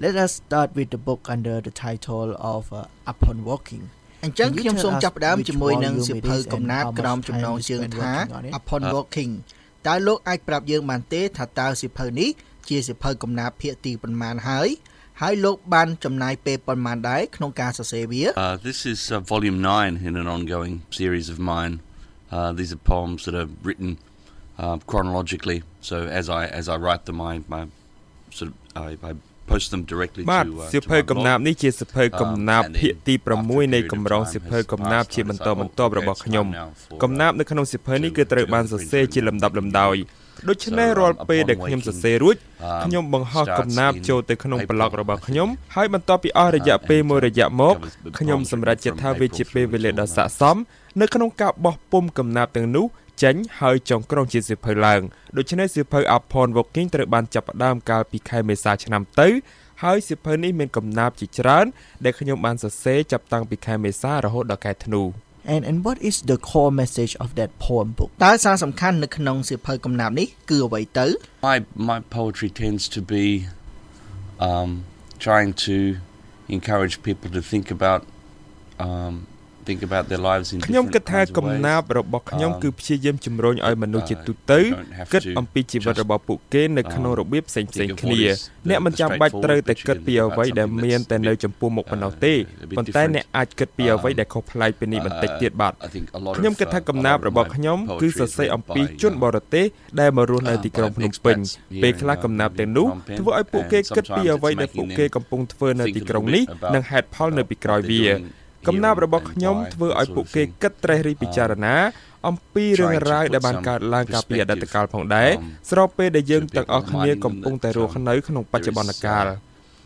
Let us start with the book under the title of uh, Upon Walking. អញ្ចឹងខ្ញុំសូមចាប់ផ្ដើមជាមួយនឹងសៀវភៅកំណាព្យក្រោមចំណងជើងថា Upon Walking តើលោកអាចប្រាប់យើងបានទេថាតើសៀវភៅនេះជាសៀវភៅកំណាព្យភាគទីប៉ុន្មានហើយហើយលោកបានចំណាយពេលប៉ុន្មានដែរក្នុងការសរសេរវា Uh, this is uh, volume 9 in an ongoing series of mine. Uh, these are poems that are written uh, chronologically. So as I as I write them, I, I sort of I, I post them directly បាទ to, uh, សៀវ to ភៅ my កំណាព្យ blog. នេះជាសៀវភៅកំណាព្យ Um, and ភាគ then ទី after a 6នៃ period of កម្រង time សៀវភៅ has កំណាព្យ passed, ជា I បន្ត decided, បន្ oh, ទាប់ okay, របស់ it's ខ្ញុំ time now for, កំណាព្យ uh, នៅក្នុងសៀវភៅនេះ to គឺត្រូវ get បាន over សរ into សេរជា the លំដាប់លំដោយដូច្នេះ So, um, រាល់ពេលដែល upon ខ្ញុំសរ waking, សេររួច um, ខ្ញុំបង្ហោះ starts កំណាព្យ in ចូលទៅក្នុង April ប្លុករបស់ I ខ្ញុំ think. ហើយបន្ទាប់ពីអស់រយៈ Uh, ពេល and មួយរយៈមក covers the ខ្ញុំ poems សម្រេចចិត្ត from ថាវា April ជាពេលវេលា through ដ៏ to ស័ក្តិសមនៅក្នុងការបោះពុំកំណាព្យទាំងនោះ ចេញហើយចុងក្រោយជាសៀវភៅឡើងដូច្នេះសៀវភៅ Upon Walking ត្រូវបានចាប់ផ្ដើមកាលពីខែមេសាឆ្នាំទៅហើយសៀវភៅនេះមានកំណាព្យជាច្រើនដែលខ្ញុំបានសរសេរចាប់តាំងពីខែមេសារហូតដល់ខែធ្នូ And and what is the core message of that poem book? តើសារសំខាន់នៅក្នុងសៀវភៅកំណាព្យនេះគឺអ្វីទៅ My my poetry tends to be um, trying to encourage people to think about um, think about their lives in ខ្ញុំ different គិតថា kinds of កំ ways. ណាព្យរបស់ខ្ញុំ Um, គឺព្យាយាមជំរុញឲ្យមនុស្សជា uh, ទូទៅ you don't have គិត to អំពីជីវិត just, របស់ពួកគេនៅក្នុង um, របៀបផ្សេងផ្សេង think of គ្នា what is the- អ្នកមិន the ចាំបាច់ត្រូវតែ straightforward, គិតពី but you អ្វី can think ដែល about មាន something តែនៅ that's ចំពោះមុខប៉ុណ្ណោះទេ uh, a bit ប៉ុន្តែ different. អ្នកអាចគិតពីអ្វីដែលខុសប្លែកពីនេះបន្តិចទៀតបាទ I think a lot ខ្ញុំ of, គិតថា uh, កំ a ណា lot ព្យ of របស់ my ខ្ញុំគឺ poetry សរ is សេរ read អំពី by, ជន uh, បរទេសដែលមករស់នៅទីក្រុង uh, ភ្នំ by ពេញ expats here ពេលខ្លះ in, កំណាព្យ um, ទាំងនោះ Phnom Penh, ធ្វើឲ្យពួកគេ and គិតពី sometimes អ្វី it's ដែលពួក making គេ them កំពុងធ្វើនៅ think ទី a ក្រុង little នេះ bit about, និងហេតុផលនៅពីក្រោយ what វា they're doing កំណាព្យ here របស់ and ខ្ញុំ why, ធ្វើ that ឲ្យ sort ពួក of គេ thing. គិតត្រេះរិះពិចារណា អំពីរឿងរ៉ាវដែលបានកើតឡើងកាលពីអតីតកាលផងដែរស្របពេលដែលយើងទាំងអស់គ្នាកំពុងតែរស់នៅក្នុងបច្ចុប្បន្នកាល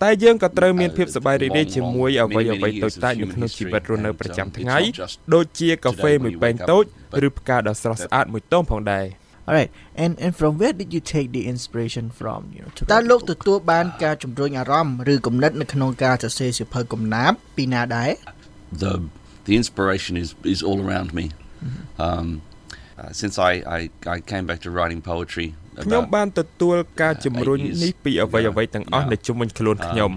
តែយើងក៏ត្រូវមានភាពសប្បាយរីករាយជាមួយអ្វីអ្វីតូចតាចនៅក្នុងជីវិតរស់នៅប្រចាំថ្ងៃដូចជាកាហ្វេមួយពែងតូចឬផ្កាដ៏ស្រស់ស្អាតមួយទងផងដែរ All right. And and from where did you take the inspiration from, you know, to តើ write លោក the book? ទទួលបានការជំរុញអារម្មណ៍ឬគំនិតនៅក្នុងការសរសេរសៀវភៅកំណាព្យពីណាដែរ the the inspiration is is all around me. Um, uh, since I, I I came back to writing poetry ខ្ញុំ about បានទទួលការជំរុញ eight years នេះពីអ្វីអ្វីទាំងអស់ now. នៅជុំវិញខ្លួនខ្ញុំ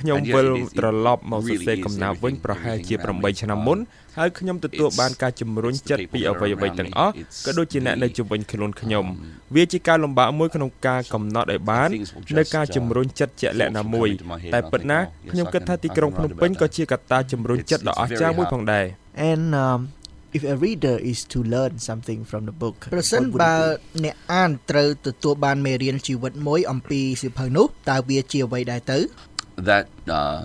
ខ្ញុំ and yeah, វិល it is- it ត្រឡប់មកសរ really សេរ is កំណាព្យវិញ everything- ប្រហែលជា everything around me. 8ឆ្នាំមុនហើយខ្ញុំទទួល It's- បានការជំរុញ it's the ចិត្ត people ពី that អ្វី are អ្វី around ទាំង me. អស់ It's ក៏ដូចជាអ្នក the, នៅជុំវិញខ្លួនខ្ញុំ um, វាជាការលំបាកមួយក្នុងការកំណត់ឲ្យបាន things will នៅ just, ការ uh, ជំរុញចិត្តជាក់លាក់ណាមួយ fall into my head តែ and I ពិតណា think, oh, yes, ខ្ញុំ I គិតថា can- ទី I ក្រុង can ភ្នំ write ពេញ about ក៏ that. ជាកត្តាជំរុញ It's- ចិត្តដ៏ it's អស្ចារ្យ very មួយ hard. ផងដែរ And um, if a reader is to learn something from the book, ប្រសិន what would បើ it be? អ្នកអានត្រូវទទួលបានមេរៀនជីវិតមួយអំពីសៀវភៅនោះតើវាជាអ្វីដែរទៅ that uh,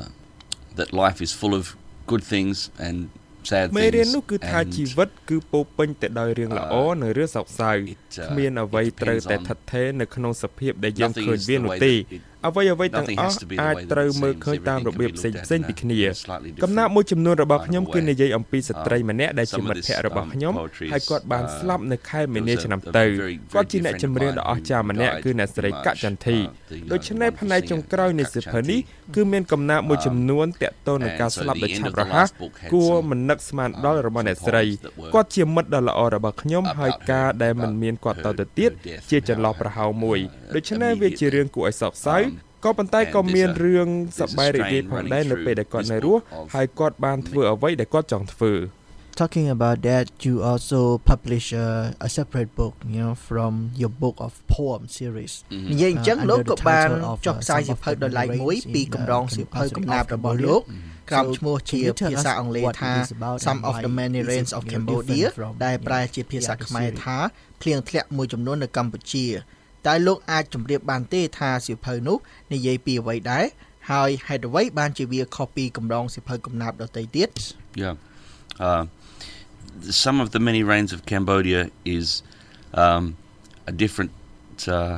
that life is full of good things and sad មេរៀន things នោះគឺថា and ជីវិតគឺពោរពេញទៅដោយរឿងល្អ Uh, និងរឿងសោកសៅ it, uh, គ្មានអ្វី it ត្រូវ depends តែ on- ថិតថេរនៅក្នុងសភាពដែលយើង Nothing ឃើញ is វា the នោះ way ទេ that it- អ្វីអ្វីទាំង nothing អ has ស់ to be the អាច way that ត្រូវ it មើល seems. ឃើញតាម Everything របៀប can be ផ្សេង looked ផ្សេង at ពី in a- គ្នា in a slightly កំណាព្យ different មួយចំនួនរបស់ kind of ខ្ញុំ way. គឺនិយាយអំពីស្ត្រីម្នាក់ដែលជា Some of មិត្តភក្តិ this, របស់ um, ខ្ញុំ poetry ហើយគាត់បាន is, uh, ស្លាប់នៅខែមីនា there was a- ឆ្នាំ a ទៅ very, very គាត់ជាអ្នក dear friend ចម្រៀង of ដ៏ mine អស្ចារ្យ who ម្នាក់ died គឺអ្នកស្រី in កចន្ទធី March, uh, the, uh, ដូច្នេះ the ផ្នែក wonderful ចុងក្រោយនៃ singer សៀវភៅនេះ Kak Chanti. គឺមានកំណាព្យមួយចំនួនតាក់ទងនឹងការ And so ស្លាប់ the ដោយ end ឆា of ប់រ the ហ័ស last book had គួរ some, មិននឹកស្មានដល់របស់អ្នកស្រី some poems that were គាត់ជាមិត្តដ៏ល្អរបស់ខ្ញុំ about ហើយការ her, ដែលមិន about មានគាត់ត her- ទៅទៀត her death ជា and ចន្លោះ how ប្រហោងមួយ uh, ដូច្នេះវាជារឿងគួរឲ្យសោកសៅ Um, ក៏ប៉ុន្តែក៏ and មាន there's a- រឿង there's ស a ប្បាយរីករាយ strain ផង running ដែរនៅ through ពេលដែលគាត់ this នៅរស់ book of ហើយគាត់បានធ្វើអ្វីដែលគាត់ចង់ធ្វើ Talking about that, you also publish a, a separate book, you know, from your book of poem series. និយាយអញ្ចឹង Uh, លោក under ក៏ the បាន title of, ចុះ uh, ផ្សាយ Some សៀវ of ភៅ the ដោយឡែកមួយ Memories ពី in, កម្រង uh, សៀវភៅ Composing កំណាព្យ of របស់ Cambodia. លោក ក្រោម So ឈ្មោះ can ជា you tell ភាសា us អង់គ្លេស what ថា it is about Some and of why the many is it, rains of you know, Cambodia different from, ដែល you know, ប្រែជាភាសា the other ខ្មែរ series? ថាភ្លៀងធ្លាក់មួយចំនួននៅកម្ពុជាតើលោកអាចជម្រាបបានទេថាសៀវភៅនោះនិយាយពីអ្វីដែរហើយហេតុអ្វីបានជាវាខុសពីកម្រងសៀវភៅកំណាព្យដទៃទៀត Yeah. Uh, some of the many rains of Cambodia is um, a different uh,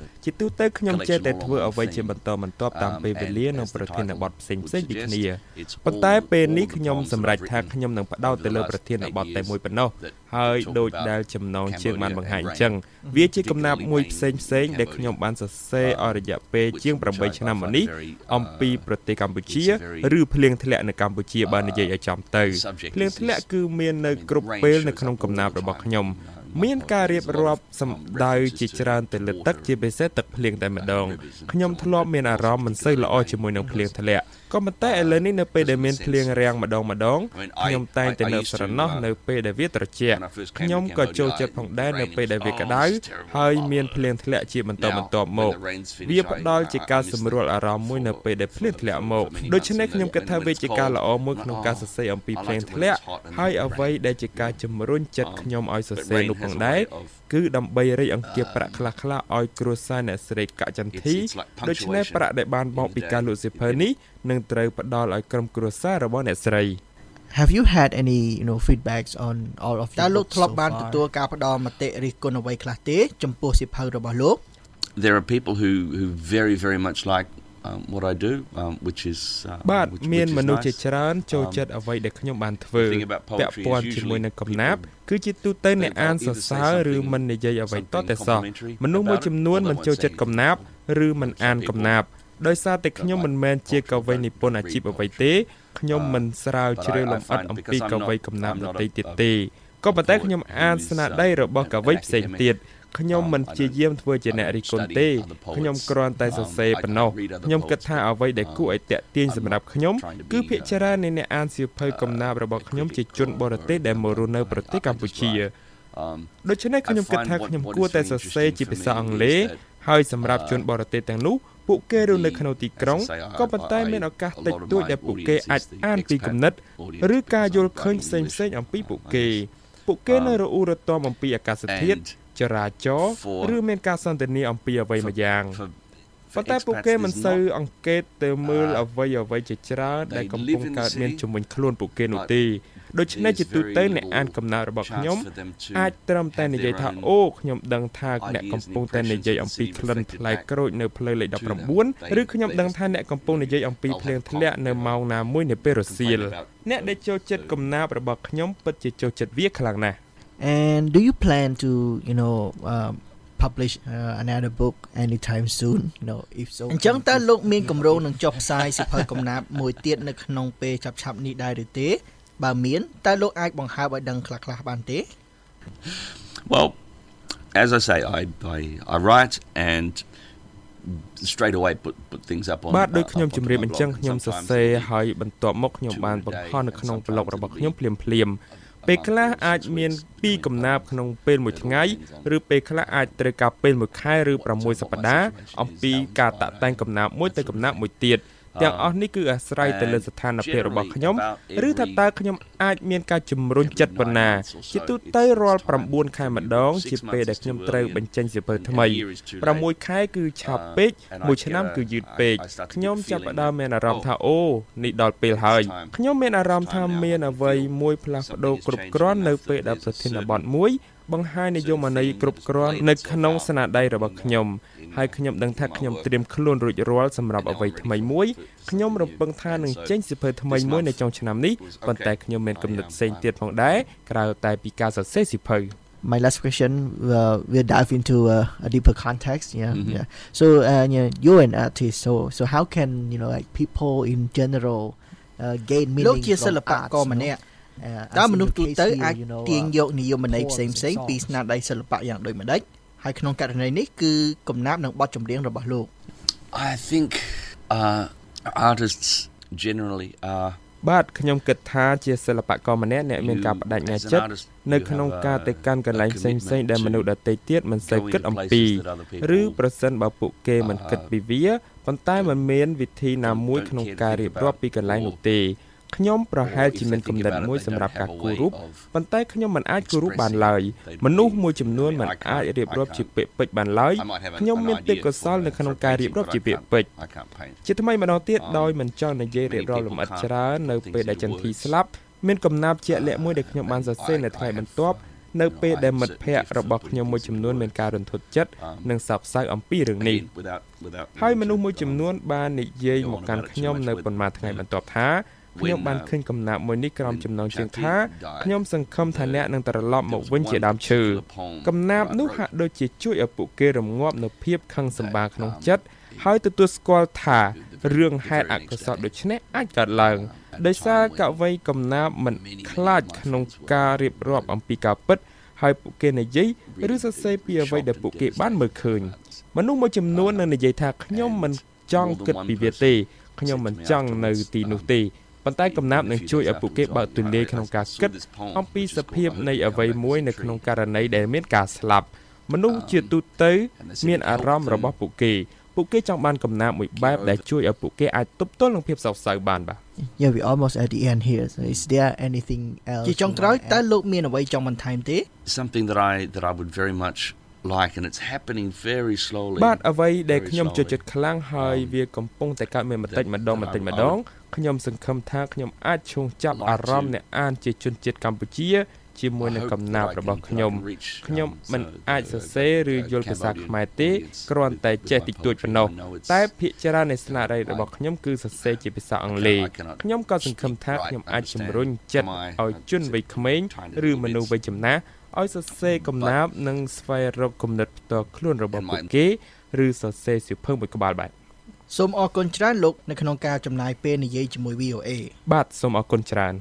ជាទូទៅខ្ញុំចេះតែធ្វើអ្វីជាបន្តបន្ទាប់តាមពេលវេលានិងប្រធានបទផ្សេងៗពីគ្នាប៉ុន្តែពេលនេះខ្ញុំសម្រេចថាខ្ញុំនឹងផ្ដោតទៅលើប្រធានបទតែមួយប៉ុណ្ណោះហើយដូចដែលចំណងជើងបានបង្ហាញអញ្ចឹងវាជាកំណាព្យមួយផ្សេងផ្សេងដែលខ្ញុំបានសរសេរអស់រយៈពេលជាង8ឆ្នាំមកនេះអំពីប្រទេសកម្ពុជាឬភ្លៀងធ្លាក់នៅកម្ពុជាបើនិយាយឲ្យចំទៅភ្លៀងធ្លាក់គឺមាននៅគ្រប់ពេលនៅក្នុងកំណាព្យរបស់ខ្ញុំ មានការរៀបរាប់សម្ដៅជាច្រើនទៅលើទឹកជាពិសេសទឹកភ្លៀងតែម្ដងខ្ញុំធ្លាប់មានអារម្មណ៍មិនសូវល្អជាមួយនឹងភ្លៀងធ្លាក់ ក៏ប៉ុន្តែឥឡូវនេះនៅពេលដែលមានភ្លៀងរាំងម្ដងម្ដងខ្ញុំតែងតែនៅស្រណោះនៅពេលដែលវាត្រជាក់ខ្ញុំក៏ចូលចិត្តផងដែរនៅពេលដែលវាក្តៅហើយមានភ្លៀងធ្លាក់ជាបន្តបន្ទាប់មកវាផ្ដល់ជាការសម្រួលអារម្មណ៍មួយនៅពេលដែលភ្លៀងធ្លាក់មកដូច្នេះខ្ញុំគិតថាវាជាការល្អមួយក្នុងការសរសេរអំពីភ្លៀងធ្លាក់ហើយអ្វីដែលជាការជំរុញចិត្តខ្ញុំឲ្យសរសេរនោះផងដែរគឺដើម្បីរៃអង្គាសប្រាក់ខ្លះៗឲ្យគ្រួសារអ្នកស្រីកចន្ទធីដូច្នេះប្រាក់ដែលបានមកពីការលក់សៀវភៅនេះនឹងត្រូវផ្ដល់ឲ្យក្រុមគ្រួសាររបស់អ្នកស្រី Have you had any you know feedbacks on all of តើលោកធ្លាប់បានទទួលការផ្ដល់មតិរិះគន់អ្វីខ្លះទេ ចំពោះសៀវភៅរបស់លោក There are people who who very very much like um, what I do um, which is uh, បាទមានមនុស្សជាច្រើនចូលចិត្តអ្វីដែលខ្ញុំបានធ្វើពាក់ព័ន្ធជាមួយនឹងកំណាព្យគឺជាទូទៅអ្នកអានសរសើរឬមិននិយាយអ្វីតតែសោះមនុស្សមួយចំនួនមិនចូលចិត្តកំណាព្យឬមិនអានកំណាព្យ ដោយសារតែខ្ញុំមិនមែនជាកវីនិពន្ធអាជីពអ្វីទេខ្ញុំមិនស្រាវជ្រាវលម្អិតអំពីកវីកំណាព្យដទៃទៀតទេក៏ប៉ុន្តែខ្ញុំអានស្នាដៃរបស់កវីផ្សេងទៀតខ្ញុំមិនជាយាមធ្វើជាអ្នករិះគន់ទេខ្ញុំគ្រាន់តែសរសេរប៉ុណ្ណោះខ្ញុំគិតថាអ្វីដែលគួរឲ្យតាក់ទាញសម្រាប់ខ្ញុំគឺភាគច្រើននៃអ្នកអានសៀវភៅកំណាព្យរបស់ខ្ញុំជាជនបរទេសដែលមករស់នៅប្រទេសកម្ពុជាដូច្នេះខ្ញុំគិតថាខ្ញុំគួរតែសរសេរជាភាសាអង់គ្លេសហើយសម្រាប់ជនបរទេសទាំងនោះ ពួកគេរស់នៅក្នុងទីក្រុងក៏ប៉ុន្តែមានឱកាសតិចតួចដែលពួកគេអាចអានពីគំនិតឬការយល់ឃើញផ្សេងផ្សេងអំពីពួកគេពួកគេនៅរអ៊ូរទាំអំពីអាកាសធាតុចរាចរណ៍ឬមានការសន្ទនាអំពីអ្វីមួយយ៉ាងប៉ុន្តែពួកគេមិនសូវអង្កេតទៅមើលអ្វីអ្វីជាច្រើនដែលកំពុងកើតមានជំនួញខ្លួនពួកគេនោះទេ ដូច្នេះជាទូទៅអ្នកអានកំណើតរបស់ខ្ញុំអាចត្រឹមតែនិយាយថាអូខ្ញុំដឹងថាអ្នកកំពុងតែនិយាយអំពីក្លិនផ្លែក្រូចនៅផ្លូវលេខ19ឬខ្ញុំដឹងថាអ្នកកំពុងនិយាយអំពីភ្លៀងធ្លាក់នៅម៉ោងណាមួយនៅពេលរសៀលអ្នកដែលចូលចិត្តកំណាព្យរបស់ខ្ញុំពិតជាចូលចិត្តវាខ្លាំងណាស់ And do you plan to you know um, publish uh, another book anytime soon you know if so អញ្ចឹងតើលោកមានគម្រោងនឹងចុះផ្សាយសៀវភៅកំណាព្យមួយទៀតនៅក្នុងពេលឆាប់ៗនេះដែរឬទេ បើមានតើលោកអាចបង្ហើបឲ្យដឹងខ្លះៗបានទេ Well as I say I I I write and straight away put put things up on បាទដូចខ្ញុំជម្រាបអញ្ចឹងខ្ញុំសរសេរហើយបន្ទាប់មកខ្ញុំបានបង្ហោះនៅក្នុងប្លុករបស់ខ្ញុំភ្លាមភ្លាមពេលខ្លះអាចមាន2កំណាព្យក្នុងពេលមួយថ្ងៃឬពេលខ្លះអាចត្រូវការពេលមួយខែឬ6សប្តាហ៍អំពីការតាក់តែងកំណាព្យមួយទៅកំណាព្យមួយទៀត ទាំងអស់នេះគឺអាស្រ័យទៅលើស្ថានភាពរបស់ខ្ញុំឬថាតើខ្ញុំអាចមានការជំរុញចិត្តប៉ុណ្ណាជាទូទៅរាល់9ខែម្ដង ជាពេលដែលខ្ញុំត្រូវបញ្ចេញសៀវភៅថ្មី6ខែគឺឆាប់ពេក1ឆ្នាំគឺយឺតពេកខ្ញុំចាប់ផ្ដើមមានអារម្មណ៍ថាអូនេះដល់ពេលហើយខ្ញុំមានអារម្មណ៍ថាមានអ្វីមួយផ្លាស់ប្ដូរគ្រប់គ្រាន់នៅពេលដែលប្រធានបទមួយបង្ហាញនិយមន័យគ្រប់គ្រាន់នៅក្នុងស្នាដៃរបស់ខ្ញុំ ហើយខ្ញុំដឹងថាខ្ញុំត្រៀមខ្លួនរួចរាល់សម្រាប់អ្វីថ្មីមួយខ្ញុំរំពឹងថានឹងចេញសៀវភៅថ្មីមួយនៅចុងឆ្នាំនេះប៉ុន្តែខ្ញុំមានគំនិតផ្សេងទៀតផងដែរក្រៅតែពីការសរសេរសៀវភៅ my last question uh, we'll dive into uh, a deeper context yeah mm-hmm. yeah so uh, you know, you're an artist so so how can you know like people in general uh, gain meaning លោកជាសិល្បករម្នាក់តើមនុស្សទូទៅអាចទាញយកនិយមន័យផ្សេងផ្សេងពីស្នាដៃសិល្បៈយ៉ាងដូចម្ដេច ហើយក្នុងករណីនេះគឺកំណាព្យនឹងបទចម្រៀងរបស់លោក I think uh artists generally are បាទខ្ញុំគិតថាជាសិល្បករម្នាក់អ្នកមានការបដិញ្ញាចិត្តនៅក្នុងការទៅកាន់កន្លែងផ្សេងៗដែលមនុស្សដទៃទៀតមិនសូវគិតអំពីឬប្រសិនបើពួកគេមិនគិតពីវាប៉ុន្តែมันមានវិធីណាមួយក្នុងការរៀបរាប់ពីកន្លែងនោះទេ ខ្ញុំប្រហែលជាមានគំនិតមួយសម្រាប់ការគូររូបប៉ុន្តែខ្ញុំមិនអាចគូររូបបានឡើយមនុស្សមួយចំនួនមិនអាចរៀបរាប់ជាពាក្យពេចន៍បានឡើយខ្ញុំមានទេពកោសល្យនៅក្នុងការរៀបរាប់ជាពាក្យពេចន៍ជាថ្មីម្ដងទៀតដោយមិនចង់និយាយរៀបរាប់លម្អិតច្រើននៅពេលដែលចន្ទធីស្លាប់មានកំណាព្យជាក់លាក់មួយដែលខ្ញុំបានសរសេរនៅថ្ងៃបន្ទាប់នៅពេលដែលមិត្តភ័ក្តិរបស់ខ្ញុំមួយចំនួនមានការរន្ធត់ចិត្តនិងសោកសៅអំពីរឿងនេះហើយមនុស្សមួយចំនួនបាននិយាយមកកាន់ខ្ញុំនៅប៉ុន្មានថ្ងៃបន្ទាប់ថា ខ្ញុំបានឃើញកំណាប់មួយនេះក្រោមចំណងជើងថាខ្ញុំសង្ឃឹមថាអ្នកនឹងត្រឡប់មកវិញជាដើមឈើកំណាប់នោះហាក់ដូចជាជួយឲ្យពួកគេរងាប់នៅភាពខឹងសម្បារក្នុងចិត្តហើយទទួលស្គាល់ថារឿងហេតុអកុសលដូចនេះអាចកើតឡើងដោយសារកវីកំណាប់មិនខ្លាចក្នុងការរៀបរាប់អំពីការពិតហើយពួកគេនិយាយឬសរសេរពីអ្វីដែលពួកគេបានមើលឃើញមនុស្សមួយចំនួននឹងនិយាយថាខ្ញុំមិនចង់គិតពីវាទេខ្ញុំមិនចង់នៅទីនោះទេ ប៉ុន្តែកំណាប់នឹងជួយឲ្យពួកគេបើកទូលាយក្នុងការគិតអំពីសភាពនៃអ្វីមួយនៅក្នុងករណីដែលមានការស្លាប់មនុស្សជាទូទៅ មានអារម្មណ៍របស់ពួកគេពួកគេចង់បានកំណាព្យមួយបែបដែលជួយឲ្យពួកគេអាចទប់ទល់នឹងភាពសោកសៅបានបាទ Yeah we almost at the end here so is there anything else ជាចុងក្រោយតើលោកមានអ្វីចង់បន្ថែមទេ Something that I that I would very much like and it's happening very slowly បាទអ្វីដែលខ្ញុំចូលចិត្តខ្លាំងហើយវាកំពុងតែកើតមានបន្តិចម្ដងបន្តិចម្ដង ខ្ញុំសង្ឃឹមថាខ្ញុំអាចឈោងចាប់អារម្មណ៍អ្នកអានជាជនជាតិកម្ពុជាជាមួយនឹងកំណាព្យរបស់ខ្ញុំខ្ញុំមិនអាចសរសេរឬយល់ភាសាខ្មែរទេគ្រាន់តែចេះតិចតួចប៉ុណ្ណោះតែភាគច្រើននៃស្នាដៃរបស់ខ្ញុំគឺសរសេរជាភាសាអង់គ្លេសខ្ញុំក៏សង្ឃឹមថាខ្ញុំអាចជំរុញចិត្តឲ្យជនវ័យក្មេងឬមនុស្សវ័យចំណាស់ឲ្យសរសេរកំណាព្យនិងស្វែងរកគំនិតផ្ទាល់ខ្លួនរបស់ពួកគេឬសរសេរសៀវភៅមួយក្បាលបាទ សូមអរគុណច្រើនលោកនៅក្នុងការចំណាយពេលនិយាយជាមួយ VOA បាទសូមអរគុណច្រើន